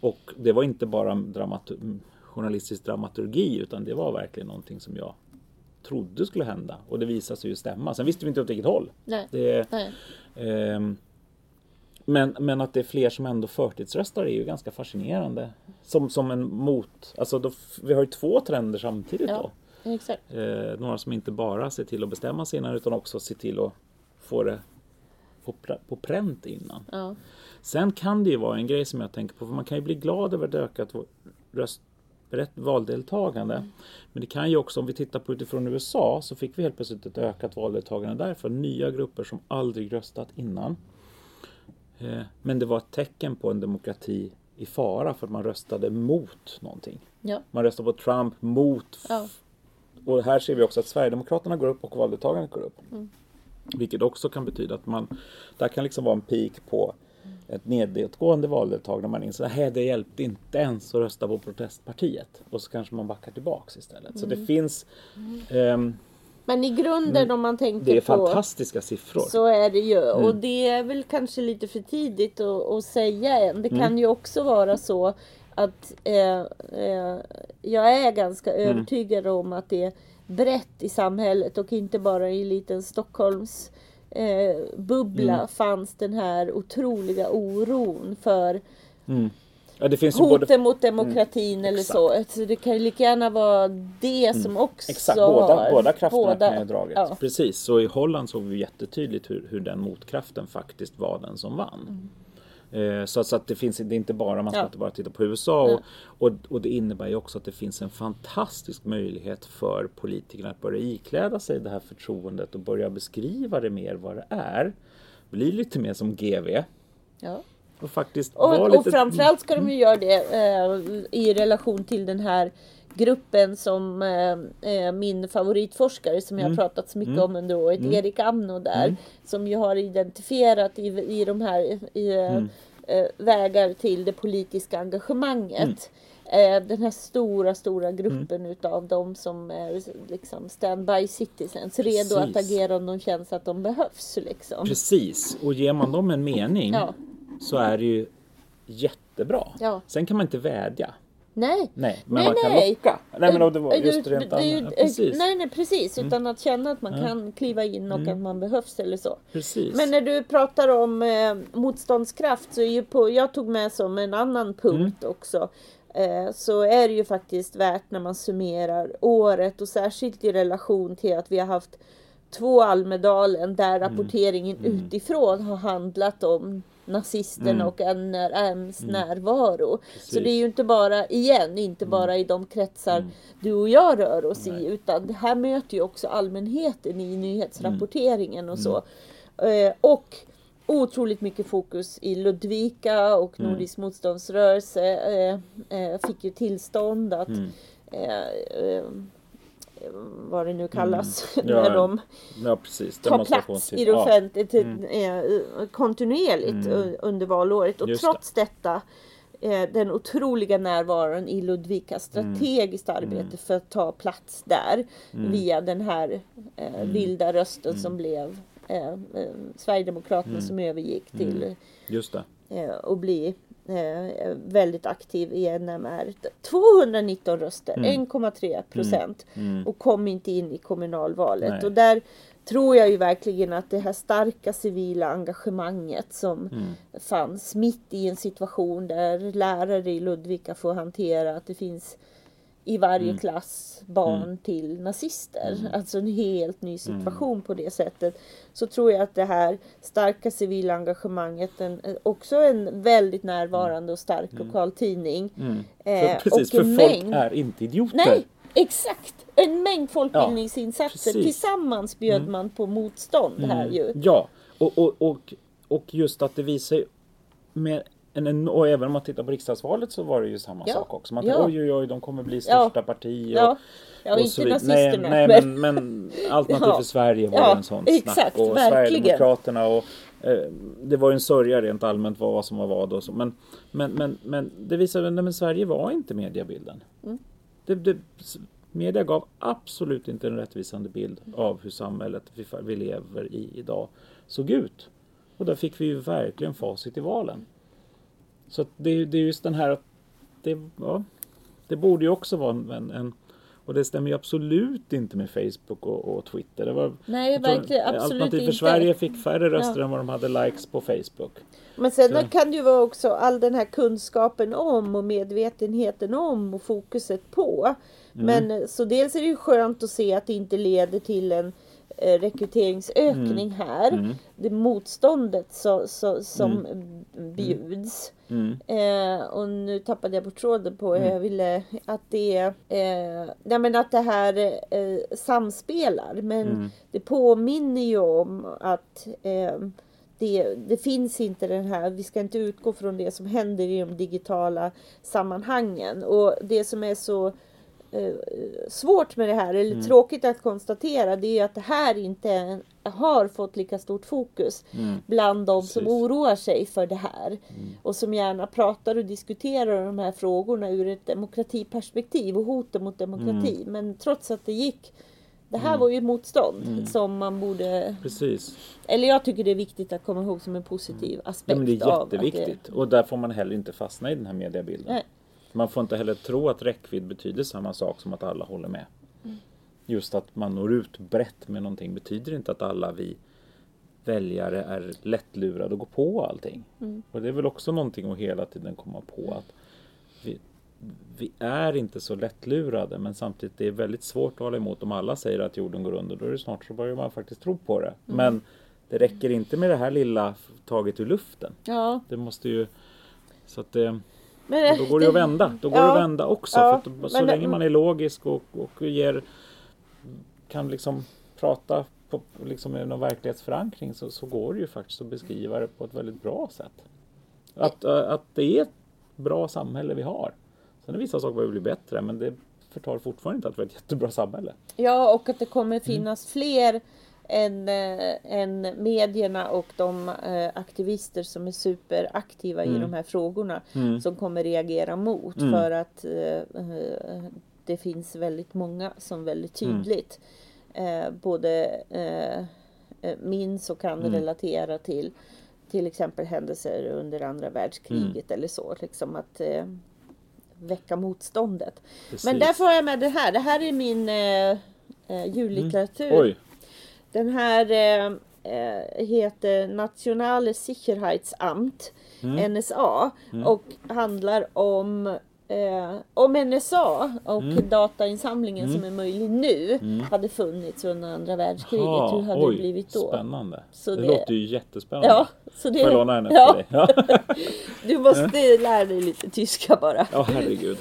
Och det var inte bara dramatur journalistisk dramaturgi utan det var verkligen någonting som jag trodde skulle hända och det visade sig ju stämma. Sen visste vi inte åt vilket håll. Nej. Det, Nej. ehm, men, men att det är fler som ändå förtidsröstar är ju ganska fascinerande. Som, som en mot... Alltså då, vi har ju två trender samtidigt Ja. då. Exakt. Eh, några som inte bara ser till att bestämma sig innan utan också ser till att få det på, på pränt innan. Ja. Sen kan det ju vara en grej som jag tänker på, för man kan ju bli glad över ett ökat röst, rätt valdeltagande. Men det kan ju också, om vi tittar på utifrån USA, så fick vi helt plötsligt ett ökat valdeltagande där för nya grupper som aldrig röstat innan. Eh, Men det var ett tecken på en demokrati i fara för att man röstade mot någonting. Ja. Man röstade på Trump mot Ja. och här ser vi också att Sverigedemokraterna går upp och valdeltagandet går upp. Mm. Vilket också kan betyda att man, där kan liksom vara en peak på ett nedåtgående valdeltagande. där Man inser att det hjälpte inte ens att rösta på protestpartiet. Och så kanske man backar tillbaks istället. Så Mm. det finns, ehm, Men i grunden om man tänker det är på fantastiska siffror. Så är det ju. Och Mm. det är väl kanske lite för tidigt att, att säga än. Det Mm. kan ju också vara så att eh, eh, jag är ganska Mm. övertygad om att det är brett i samhället och inte bara i en liten Stockholms eh, bubbla Mm. fanns den här otroliga oron för Ja, finns ju hoten både mot demokratin eller så. Så det kan ju lika gärna vara det som också Mm. Exakt, båda, har- båda krafterna båda- kan ju ha dragit. Ja. Precis, så i Holland såg vi jättetydligt hur, hur den motkraften faktiskt var den som vann. Eh, Så, så att det finns det är inte bara, man ska Ja. inte bara titta på USA. Och, och, och det innebär ju också att det finns en fantastisk möjlighet för politikerna att börja ikläda sig det här förtroendet och börja beskriva det mer vad det är. Bli lite mer som GV. Ja. Och faktiskt Och, lite... och framförallt ska de ju göra det eh, i relation till den här gruppen som eh, eh, min favoritforskare som Mm. jag har pratat så mycket om under året, Erik Amno där, som ju har identifierat i, i de här i, eh, Mm. eh, vägar till det politiska engagemanget. Mm. Eh, den här stora, stora gruppen utav de som är liksom standby citizens, redo att agera om de känns att de behövs. Liksom. Precis, och ger man dem en mening Ja. så är det ju jättebra. Ja. Sen kan man inte vädja. Nej. Nej, men Nej, man kan nej. locka. Nej, men det var Eh, just det- rent det är ju- allmänt. Ja, precis. Mm. Nej, nej precis. Utan att känna att man kan kliva in och att man behövs eller så. precis. Men när du pratar om eh, motståndskraft så är ju på, jag tog med som en annan punkt Mm. också. Eh, så är det ju faktiskt värt när man summerar året och särskilt i relation till att vi har haft två Almedalen där Mm. rapporteringen utifrån har handlat om nazisterna Mm. och NRMs närvaro. Så Precis. det är ju inte bara, igen, inte Mm. bara i de kretsar du och jag rör oss i utan det här möter ju också allmänheten i nyhetsrapporteringen och så. Eh, och otroligt mycket fokus i Ludvika och Nordisk motståndsrörelse eh, eh, fick ju tillstånd att eh, eh, vad det nu kallas, Ja, när de ja, tar plats i det ja. offentligt eh, kontinuerligt u- under valåret. Och Just trots detta eh, den otroliga närvaron i Ludvika strategiskt Mm. arbete för att ta plats där via den här eh, Mm. vilda rösten som blev eh, eh, Sverigedemokraterna Mm. som övergick till det. eh, att bli eh, väldigt aktiv i NMR. 219 röster, Mm. 1,3 procent och kom inte in i kommunalvalet. Nej. Och där tror jag ju verkligen att det här starka civila engagemanget som Mm. fanns mitt i en situation där lärare i Ludvika får hantera att det finns i varje Mm. klass barn till nazister. Alltså en helt ny situation på det sättet. Så tror jag att det här starka civila engagemanget, en, också en väldigt närvarande och stark lokal tidning. Eh, För, precis, och för en folk mängd- är inte idioter. Nej, exakt! En mängd folkbildningsinsatser. Mm. Tillsammans bjöd man på motstånd här ju. Ja, och, och, och, och just att det visar med en, och även om man tittar på riksdagsvalet så var det ju samma Ja. sak också. Man Ja. tänkte oj oj oj, de kommer bli största parti. Och, Ja, ja och inte nazisterna. Nej, nej men, men Alternativ Ja. för Sverige var Ja, en sån exakt, snack. Och verkligen. Sverigedemokraterna och eh, det var ju en sörja rent allmänt vad, som var vad och så. Men, men, men, men det visade att Sverige var inte mediebilden. Mm. Det, det, media gav absolut inte en rättvisande bild av hur samhället vi, vi lever i idag såg ut. Och där fick vi ju verkligen facit i valen. Så det, är- det är just den här att det, ja, det borde ju också vara en, en och det stämmer ju absolut inte med Facebook och, och Twitter. Det var, Nej, tror verkligen absolut Alternativ för inte. Sverige fick färre röster Ja. än vad de hade likes på Facebook. Men sen Så- kan det ju vara också all den här kunskapen om och medvetenheten om och fokuset på. Mm. Men så dels är det ju skönt att se att det inte leder till en eh, rekryteringsökning här. Mm. Det motståndet så, så, som bjuds. Mm. Eh, och nu tappade jag bort tråden på hur jag ville att det eh, nej men att det här eh, samspelar. Men Mm. det påminner ju om att eh, det, det finns inte den här, vi ska inte utgå från det som händer i de digitala sammanhangen. Och det som är så svårt med det här, eller Mm. tråkigt att konstatera, det är att det här inte har fått lika stort fokus bland de som Precis. oroar sig för det här. Och som gärna pratar och diskuterar de här frågorna ur ett demokratiperspektiv och hoten mot demokrati. Men trots att det gick det här var ju motstånd som man borde... Precis. Eller jag tycker det är viktigt att komma ihåg som en positiv Ja, aspekt men det är jätteviktigt. Och där får man heller inte fastna i den här mediebilden. Nej. Man får inte heller tro att räckvidd betyder samma sak som att alla håller med. Mm. Just att man når ut brett med någonting betyder inte att alla vi väljare är lättlurade och går på allting. Mm. Och det är väl också någonting att hela tiden komma på att vi, vi är inte så lättlurade men samtidigt det är väldigt svårt att hålla emot om alla säger att jorden går under. Då är det snart så börjar man faktiskt tro på det. Mm. Men det räcker inte med det här lilla taget ur luften. Ja, Det måste ju... Så att det, men och då går det ju att vända. Då går det Ja. att vända också. Ja, För att, så men- länge man är logisk och, och ger, kan liksom prata på, liksom med någon verklighetsförankring så, så går det ju faktiskt att beskriva det på ett väldigt bra sätt. Att, att det är ett bra samhälle vi har. Sen är vissa saker bli bättre men det förtar fortfarande inte att vi har ett jättebra samhälle. Ja, och att det kommer Mm. finnas fler än, än medierna och de äh, aktivister som är superaktiva i Mm. de här frågorna Mm. som kommer reagera mot Mm. för att äh, det finns väldigt många som väldigt Mm. tydligt både minns och kan Mm. relatera till till exempel händelser under andra världskriget Mm. eller så. Liksom att väcka motståndet. Precis. Men därför har jag med det här. Det här är min äh, jullitteratur. Oj, Den här eh, eh, heter Nationale Sicherheitsamt, Mm. NSA, och handlar om eh, om NSA och Mm. datainsamlingen som är möjlig nu hade funnits under andra världskriget. Ha, Hur hade oj, det blivit då? Spännande. Så det, det- låter ju jättespännande. Ja, så det, Får jag låna henne ja, till dig? Ja. Du måste lära dig lite tyska bara. Ja, herregud.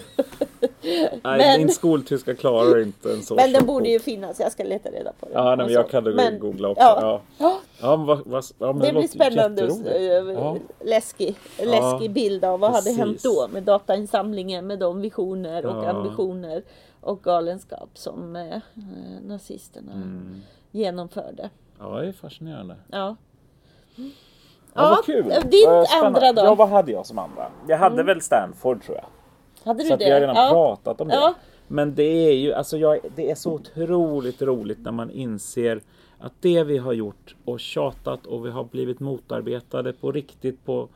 Nej, Men- din skoltyska klarar inte en så Men den borde ju finnas. Jag ska leta reda på den. Ja, nej, men jag så. kan Men- googla också. ja. Ja. Ja. Vad, vad, ja, men Det blir spännande. jätteroligt. eh, Ja. Läskig, läskig Ja, bild av vad hade precis. hänt då med datainsamlingen, med de visioner och Ja. ambitioner och galenskap som eh, eh, nazisterna Mm. genomförde. ja, det är fascinerande. Ja. Ja, Ja, vad kul. spännande. andra då? Ja, vad hade jag som andra? Jag hade väl Stanford tror jag. Hade du Så det? vi har redan ja. pratat om det. Ja. Men det är ju, alltså jag, det är så otroligt roligt när man inser att det vi har gjort och tjatat och vi har blivit motarbetade på riktigt på,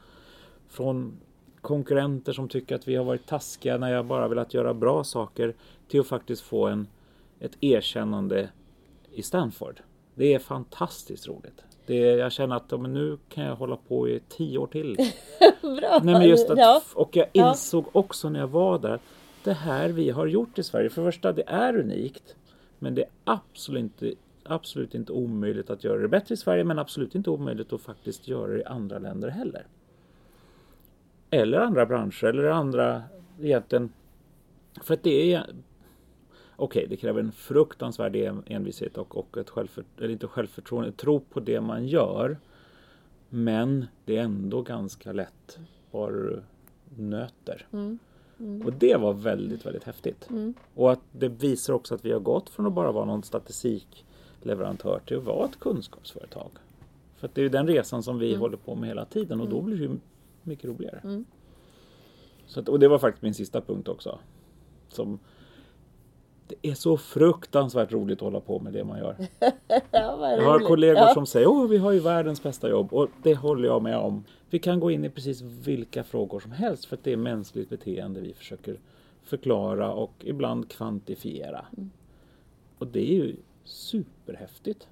från konkurrenter som tycker att vi har varit taskiga när jag bara velat göra bra saker till att faktiskt få en, ett erkännande i Stanford. Det är fantastiskt roligt. Det jag känner att ja, men nu kan jag hålla på i tio år till. Bra. Nej, men just att, ja. Och jag Ja. insåg också när jag var där det här vi har gjort i Sverige, för det första det är unikt. Men det är absolut inte, absolut inte omöjligt att göra det bättre i Sverige men absolut inte omöjligt att faktiskt göra det i andra länder heller. Eller andra branscher eller andra egentligen. För att det är Okej, det kräver en fruktansvärd en- envishet och, och ett självför, eller inte självförtroende, tro på det man gör. Men det är ändå ganska lätt bara du nöter. Och det var väldigt, väldigt häftigt. Och att det visar också att vi har gått från att bara vara någon statistikleverantör till att vara ett kunskapsföretag. För att det är ju den resan som vi håller på med hela tiden och då blir det ju mycket roligare. Så att, och det var faktiskt min sista punkt också. Som, Det är så fruktansvärt roligt att hålla på med det man gör. Ja, Jag har kollegor ja. som säger att vi har ju världens bästa jobb och det håller jag med om. Vi kan gå in i precis vilka frågor som helst för att det är mänskligt beteende vi försöker förklara och ibland kvantifiera. Mm. Och det är ju superhäftigt.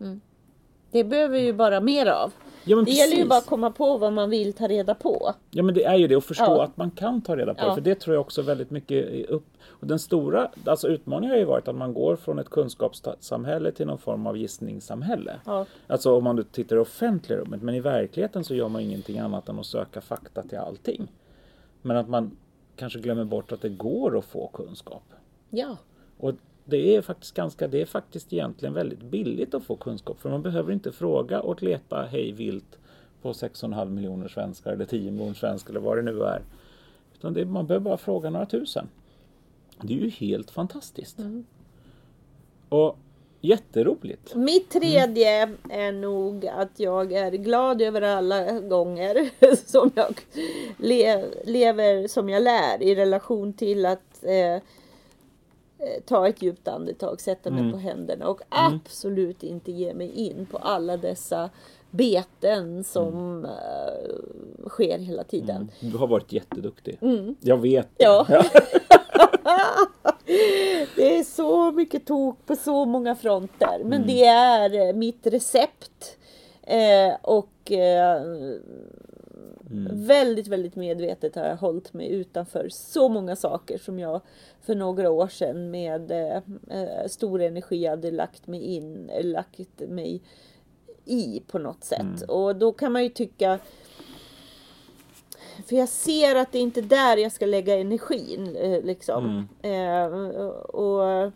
Det behöver vi ju bara mer av. Ja, Det gäller ju precis. bara att komma på vad man vill ta reda på. Ja men det är ju det att förstå Ja. att man kan ta reda på det. Ja. För det tror jag också väldigt mycket upp. Och den stora alltså utmaningen har ju varit att man går från ett kunskapssamhälle till någon form av gissningssamhälle. Ja. Alltså om man nu tittar i offentliga rummet. Men i verkligheten så gör man ingenting annat än att söka fakta till allting. Men att man kanske glömmer bort att det går att få kunskap. Ja. Och det är faktiskt ganska, det är faktiskt egentligen väldigt billigt att få kunskap. För man behöver inte fråga och leta hej vilt på 6,5 miljoner svenskar eller 10 miljoner svenskar eller vad det nu är. Utan det, man behöver bara fråga några tusen. Det är ju helt fantastiskt. Och jätteroligt. Mitt tredje är nog att jag är glad över alla gånger som jag le lever som jag lär i relation till att eh, ta ett djupt andetag, sätta mig på händerna och absolut inte ge mig in på alla dessa beten som eh, sker hela tiden. Du har varit jätteduktig. Jag vet det. Ja. Det är så mycket tok på så många fronter. Men det är eh, mitt recept. Eh, och eh, väldigt, väldigt medvetet har jag hållit mig utanför så många saker som jag för några år sedan med eh, eh, stor energi hade lagt mig in, lagt mig i på något sätt. Och då kan man ju tycka för jag ser att det inte är där jag ska lägga energin. Eh, liksom. Eh, och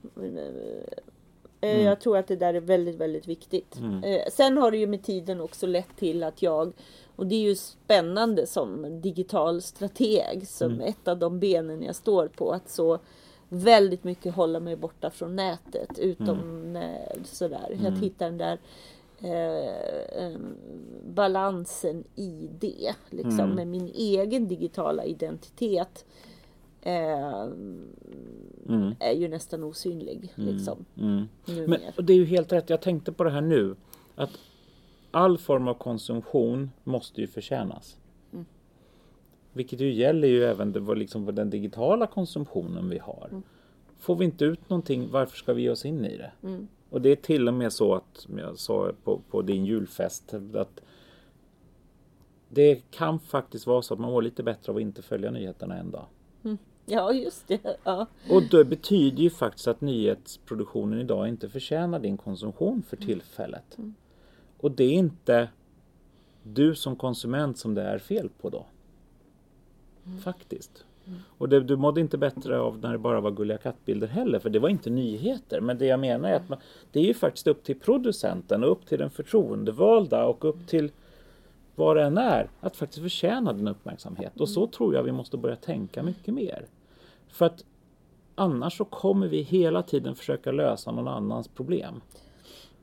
eh, Jag tror att det där är väldigt, väldigt viktigt. Eh, sen har det ju med tiden också lett till att jag, och det är ju spännande som digital strateg, som ett av de benen jag står på, att så väldigt mycket hålla mig borta från nätet. Utom när, sådär, jag hittar den där eh, em, balansen i det. Liksom, Med min egen digitala identitet. Eh, Är ju nästan osynlig. Liksom, Mm. Men och det är ju helt rätt. Jag tänkte på det här nu. Att all form av konsumtion måste ju förtjänas. Vilket ju gäller ju även det, liksom den digitala konsumtionen vi har. Får vi inte ut någonting, varför ska vi ge oss in i det? Och det är till och med så att, som jag sa på, på din julfest, att det kan faktiskt vara så att man mår lite bättre av att inte följa nyheterna en dag. Ja, just det. Ja. Och det betyder ju faktiskt att nyhetsproduktionen idag inte förtjänar din konsumtion för tillfället. Och det är inte du som konsument som det är fel på då. Faktiskt. Och det, du mådde inte bättre av när det bara var gulliga kattbilder heller, för det var inte nyheter. Men det jag menar är att man, det är ju faktiskt upp till producenten och upp till den förtroendevalda och upp till vad det än är, att faktiskt förtjäna din uppmärksamhet. Och så tror jag vi måste börja tänka mycket mer. För att annars så kommer vi hela tiden försöka lösa någon annans problem.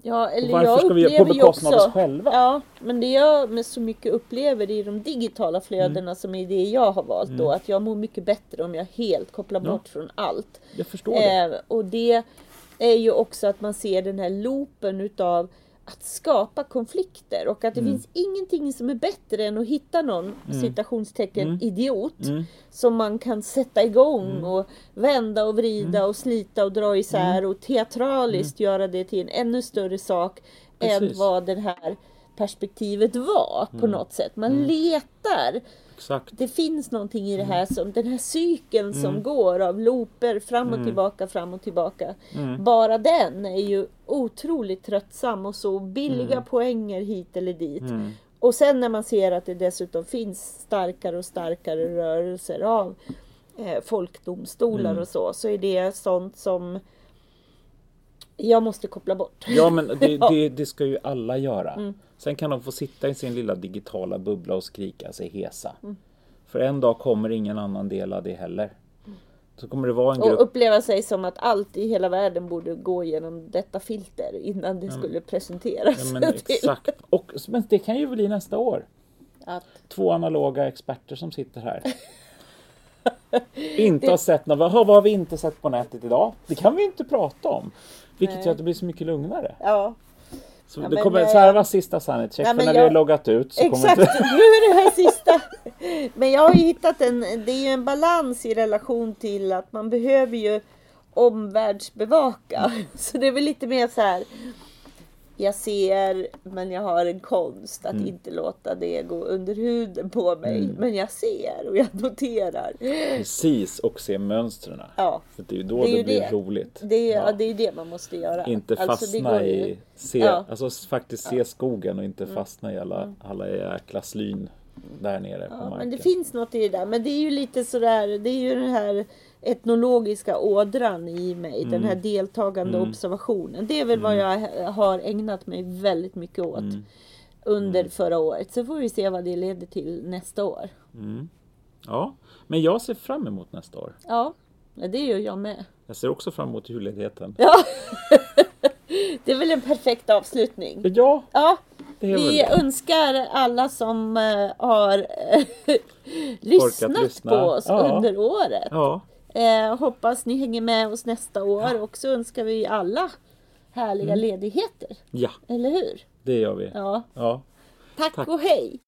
Ja, eller varför jag ska vi på bekostnad av oss själva? Ja, men det jag med så mycket upplever i de digitala flödena Mm. som är det jag har valt då, att jag mår mycket bättre om jag helt kopplar Ja. bort från allt. Jag förstår det. Eh, och det är ju också att man ser den här loopen utav att skapa konflikter och att det Mm. finns ingenting som är bättre än att hitta någon citationstecken Mm. idiot som man kan sätta igång och vända och vrida Mm. och slita och dra isär och teatraliskt göra det till en ännu större sak än Precis. vad det här perspektivet var på Mm. något sätt. Man letar Exakt. det finns någonting i det här som den här cykeln Mm. som går av looper fram och tillbaka, fram och tillbaka. Mm. Bara den är ju otroligt tröttsam och så billiga Mm. poänger hit eller dit. Och sen när man ser att det dessutom finns starkare och starkare rörelser av eh, folkdomstolar Mm. och så, så är det sånt som jag måste koppla bort. Ja men det, det, det ska ju alla göra. Sen kan de få sitta i sin lilla digitala bubbla och skrika sig hesa. För en dag kommer ingen annan dela det heller. Så kommer det vara en grupp. Och uppleva sig som att allt i hela världen borde gå genom detta filter innan det skulle presenteras. Ja, exakt. Och, men det kan ju bli nästa år. Att, Två analoga experter som sitter här. inte har sett något. Vad, har vi inte sett på nätet idag? Det kan vi inte prata om. Vilket Nej. gör att det blir så mycket lugnare. Ja, Så Ja, det kommer, eh, var sista sanity check. ja, för när vi jag- har loggat ut så exakt. kommer inte... Nu är det här sista. Men jag har ju hittat en, det är ju en balans i relation till att man behöver ju omvärldsbevaka. Så det är väl lite mer så här. Jag ser men jag har en konst att inte låta det gå under huden på mig. Men jag ser och jag noterar. Precis, och se mönstren. Ja, För det är ju då Det är det, blir det. roligt. det är, ja. Ja. det är det man måste göra. Inte Alltså, fastna går ju- i, se, Ja. Mm. alltså faktiskt se skogen och inte fastna i alla, alla jäkla slyn där nere på marken. men det finns något i det där. Men det är ju lite sådär, det är ju den här etnologiska ådran i mig. Den Mm. här deltagande observationen. Det är väl vad jag har ägnat mig väldigt mycket åt Mm. under förra året. Så får vi se vad det leder till nästa år. Ja, men jag ser fram emot nästa år. Ja, det gör jag med. Jag ser också fram emot julledigheten. Ja. det är väl en perfekt avslutning. Ja, Ja, väl vi det. önskar alla som eh, har lyssnat lyssna. på oss Ja. under året. Ja, Eh, hoppas ni hänger med oss nästa år och så önskar vi alla härliga ledigheter. ja, Eller hur? det gör vi. Ja. Ja. Tack, Tack. och hej!